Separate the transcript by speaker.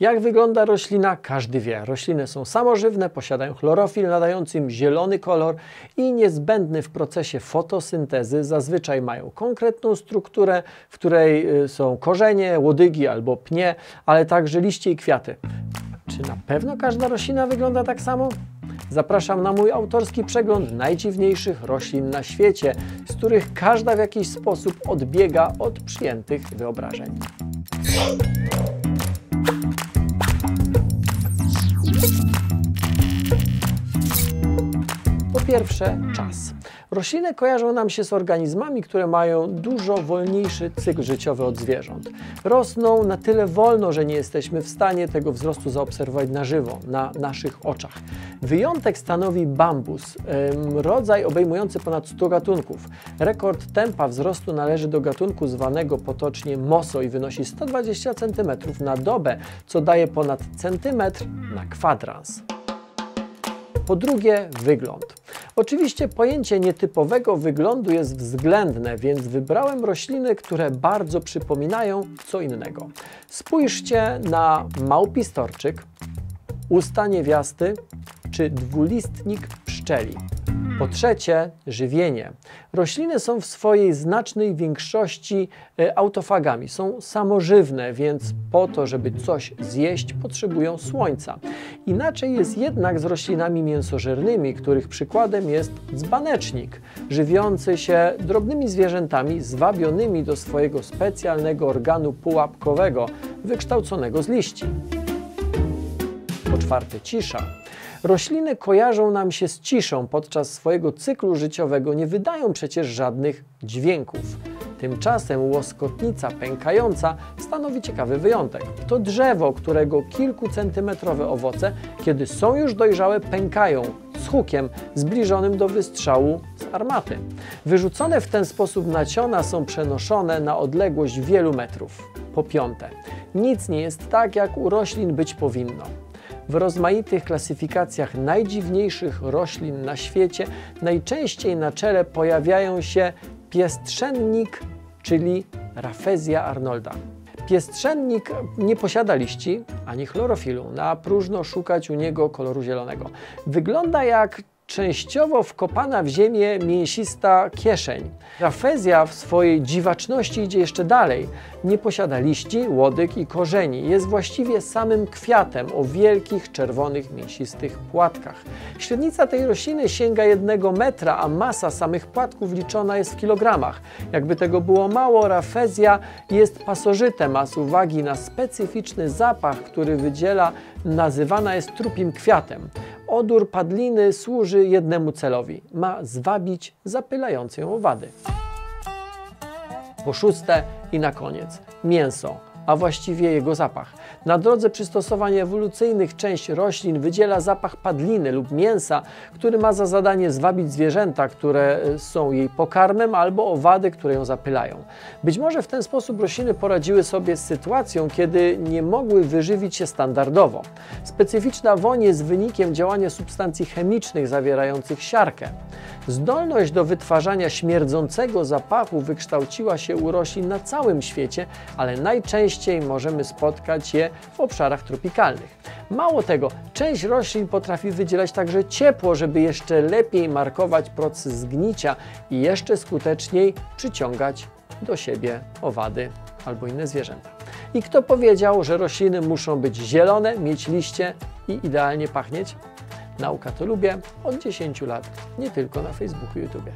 Speaker 1: Jak wygląda roślina, każdy wie. Rośliny są samożywne, posiadają chlorofil nadający im zielony kolor i niezbędny w procesie fotosyntezy. Zazwyczaj mają konkretną strukturę, w której y, są korzenie, łodygi albo pnie, ale także liście i kwiaty. Czy na pewno każda roślina wygląda tak samo? Zapraszam na mój autorski przegląd najdziwniejszych roślin na świecie, z których każda w jakiś sposób odbiega od przyjętych wyobrażeń. Pierwsze, czas. Rośliny kojarzą nam się z organizmami, które mają dużo wolniejszy cykl życiowy od zwierząt. Rosną na tyle wolno, że nie jesteśmy w stanie tego wzrostu zaobserwować na żywo, na naszych oczach. Wyjątek stanowi bambus, rodzaj obejmujący ponad 100 gatunków. Rekord tempa wzrostu należy do gatunku zwanego potocznie moso i wynosi 120 cm na dobę, co daje ponad centymetr na kwadrans. Po drugie, wygląd. Oczywiście pojęcie nietypowego wyglądu jest względne, więc wybrałem rośliny, które bardzo przypominają co innego. Spójrzcie na małpistorczyk, usta niewiasty czy dwulistnik pszczeli. Po trzecie, żywienie. Rośliny są w swojej znacznej większości e, autofagami, są samożywne, więc po to, żeby coś zjeść, potrzebują słońca. Inaczej jest jednak z roślinami mięsożernymi, których przykładem jest dzbanecznik, żywiący się drobnymi zwierzętami zwabionymi do swojego specjalnego organu pułapkowego, wykształconego z liści. Po czwarte, cisza. Rośliny kojarzą nam się z ciszą podczas swojego cyklu życiowego, nie wydają przecież żadnych dźwięków. Tymczasem łoskotnica pękająca stanowi ciekawy wyjątek. To drzewo, którego kilkucentymetrowe owoce, kiedy są już dojrzałe, pękają z hukiem zbliżonym do wystrzału z armaty. Wyrzucone w ten sposób nasiona są przenoszone na odległość wielu metrów. Po piąte, nic nie jest tak, jak u roślin być powinno. W rozmaitych klasyfikacjach najdziwniejszych roślin na świecie najczęściej na czele pojawiają się piestrzennik, czyli Rafflesia arnolda. Piestrzennik nie posiada liści ani chlorofilu, na próżno szukać u niego koloru zielonego. Wygląda jak częściowo wkopana w ziemię mięsista kieszeń. Rafezja w swojej dziwaczności idzie jeszcze dalej. Nie posiada liści, łodyg i korzeni. Jest właściwie samym kwiatem o wielkich, czerwonych, mięsistych płatkach. Średnica tej rośliny sięga jednego metra, a masa samych płatków liczona jest w kilogramach. Jakby tego było mało, rafezja jest pasożytem, a z uwagi na specyficzny zapach, który wydziela, nazywana jest trupim kwiatem. Odór padliny służy jednemu celowi. Ma zwabić zapylające ją owady. Po szóste i na koniec mięso, a właściwie jego zapach. Na drodze przystosowań ewolucyjnych część roślin wydziela zapach padliny lub mięsa, który ma za zadanie zwabić zwierzęta, które e, są jej pokarmem, albo owady, które ją zapylają. Być może w ten sposób rośliny poradziły sobie z sytuacją, kiedy nie mogły wyżywić się standardowo. Specyficzna woń jest wynikiem działania substancji chemicznych zawierających siarkę. Zdolność do wytwarzania śmierdzącego zapachu wykształciła się u roślin na całym świecie, ale najczęściej możemy spotkać je w obszarach tropikalnych. Mało tego, część roślin potrafi wydzielać także ciepło, żeby jeszcze lepiej markować proces zgnicia i jeszcze skuteczniej przyciągać do siebie owady albo inne zwierzęta. I kto powiedział, że rośliny muszą być zielone, mieć liście i idealnie pachnieć? Nauka to lubię od 10 lat, nie tylko na Facebooku i YouTube.